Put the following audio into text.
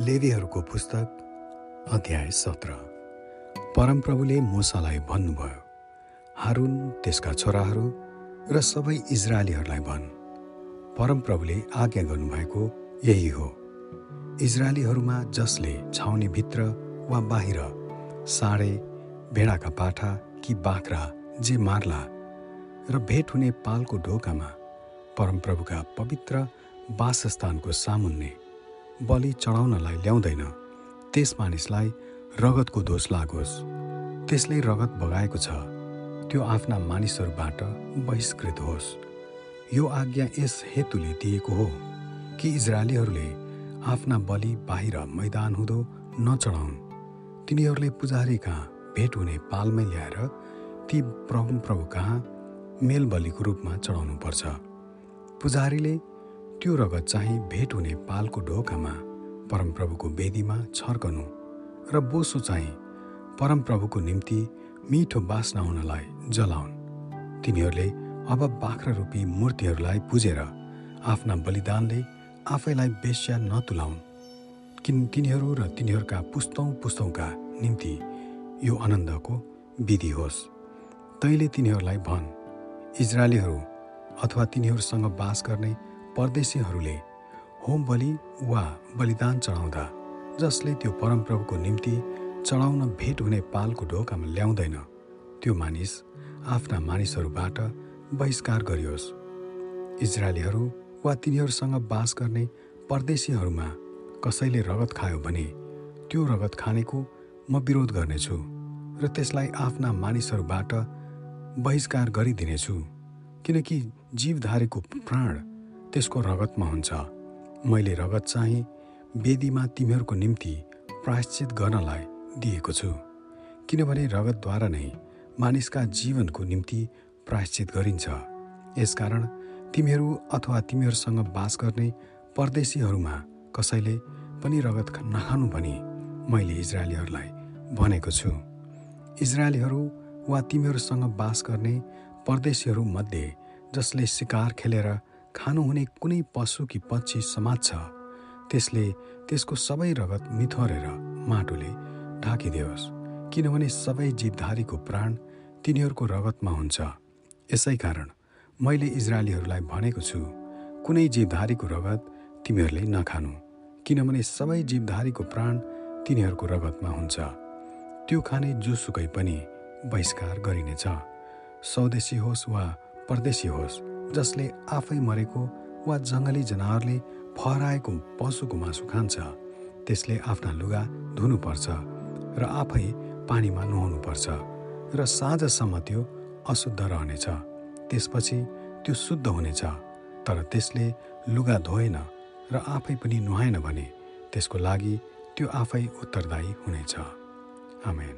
लेवीहरूको पुस्तक अध्याय सत्र। परमप्रभुले मुसालाई भन्नुभयो हारुन त्यसका छोराहरू र सबै इजरायलीहरूलाई भन्। परमप्रभुले आज्ञा गर्नुभएको यही हो। इजरायलीहरूमा जसले छाउनीभित्र वा बाहिर साँडे भेडाका पाठा कि बाख्रा जे मार्ला र भेट हुने पालको ढोकामा परमप्रभुका पवित्र वासस्थानको सामुन्ने बलि चढाउनलाई ल्याउँदैन। त्यस मानिसलाई रगतको दोष लागोस्। त्यसले रगत बगाएको छ। त्यो आफ्ना मानिसहरूबाट बहिष्कृत होस्। यो आज्ञा यस हेतुले दिएको हो कि इजरायलीहरूले आफ्ना बलि बाहिर मैदान हुँदो नचढाउन्। तिनीहरूले पुजारी कहाँ भेट हुने पालमै ल्याएर ती प्रभु प्रभु कहाँ मेल बलिको रूपमा चढाउनुपर्छ। पुजारीले त्यो रगत चाहिँ भेट हुने पालको ढोकामा परमप्रभुको वेदीमा छर्कनु र बोसो चाहिँ परमप्रभुको निम्ति मिठो बास्ना हुनलाई जलाउन्। तिनीहरूले अब बाख्रा रूपी मूर्तिहरूलाई पुजेर आफ्ना बलिदानले आफैलाई बेस्या नतुलाउन्। किन तिनीहरू र तिनीहरूका पुस्तौँ पुस्तौँका निम्ति यो आनन्दको विधि होस्। तैँले तिनीहरूलाई भन् इजरायलीहरू अथवा तिनीहरूसँग बास गर्ने परदेशीहरूले होम बलि वा बलिदान चढाउँदा जसले त्यो परमप्रभुको निम्ति चढाउन भेट हुने पालको ढोकामा ल्याउँदैन त्यो मानिस आफ्ना मानिसहरूबाट बहिष्कार गरियोस्। इजरायलीहरू वा तिनीहरूसँग बास गर्ने परदेशीहरूमा कसैले रगत खायो भने त्यो रगत खानेको म विरोध गर्नेछु र त्यसलाई आफ्ना मानिसहरूबाट बहिष्कार गरिदिनेछु किनकि जीवधारीको प्राण त्यसको रगतमा हुन्छ। मैले रगत चाहिँ वेदीमा तिमीहरूको निम्ति प्रायश्चित गर्नलाई दिएको छु। किनभने रगतद्वारा नै मानिसका जीवनको निम्ति प्रायश्चित गरिन्छ। यसकारण तिमीहरू अथवा तिमीहरूसँग बास गर्ने परदेशीहरूमा कसैले पनि रगत नखानु भनी मैले इजरायलीहरूलाई भनेको छु। इजरायलीहरू वा तिमीहरूसँग बास गर्ने परदेशीहरूमध्ये जसले सिकार खेलेर खानुहुने कुनै पशु कि पक्षी छ। त्यसले त्यसको सबै रगत मिथोरेर माटोले ढाकिदियोस्। किनभने सबै जीवधारीको प्राण तिनीहरूको रगतमा हुन्छ। यसै कारण मैले इजरायलीहरूलाई भनेको छु कुनै जीवधारीको रगत तिमीहरूले नखानु किनभने सबै जीवधारीको प्राण तिनीहरूको रगतमा हुन्छ। त्यो खाने जोसुकै पनि बहिष्कार गरिनेछ। स्वदेशी होस् वा परदेशी होस् जसले आफै मरेको वा जङ्गली जनावरले फहराएको पशुको मासु खान्छ त्यसले आफ्ना लुगा धुनुपर्छ र आफै पानीमा नुहाउनुपर्छ र साँझसम्म त्यो अशुद्ध रहनेछ। त्यसपछि त्यो शुद्ध हुनेछ तर त्यसले लुगा धोएन र आफै पनि नुहाएन भने त्यसको लागि त्यो आफै उत्तरदायी हुनेछ। आमेन।